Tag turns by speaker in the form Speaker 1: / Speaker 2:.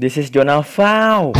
Speaker 1: This is Jonah Fau.